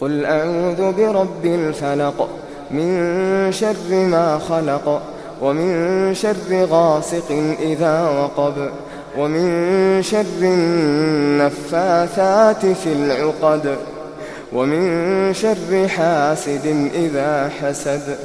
قل أعوذ برب الفلق من شر ما خلق ومن شر غاسق إذا وقب ومن شر النفاثات في العقد ومن شر حاسد إذا حسد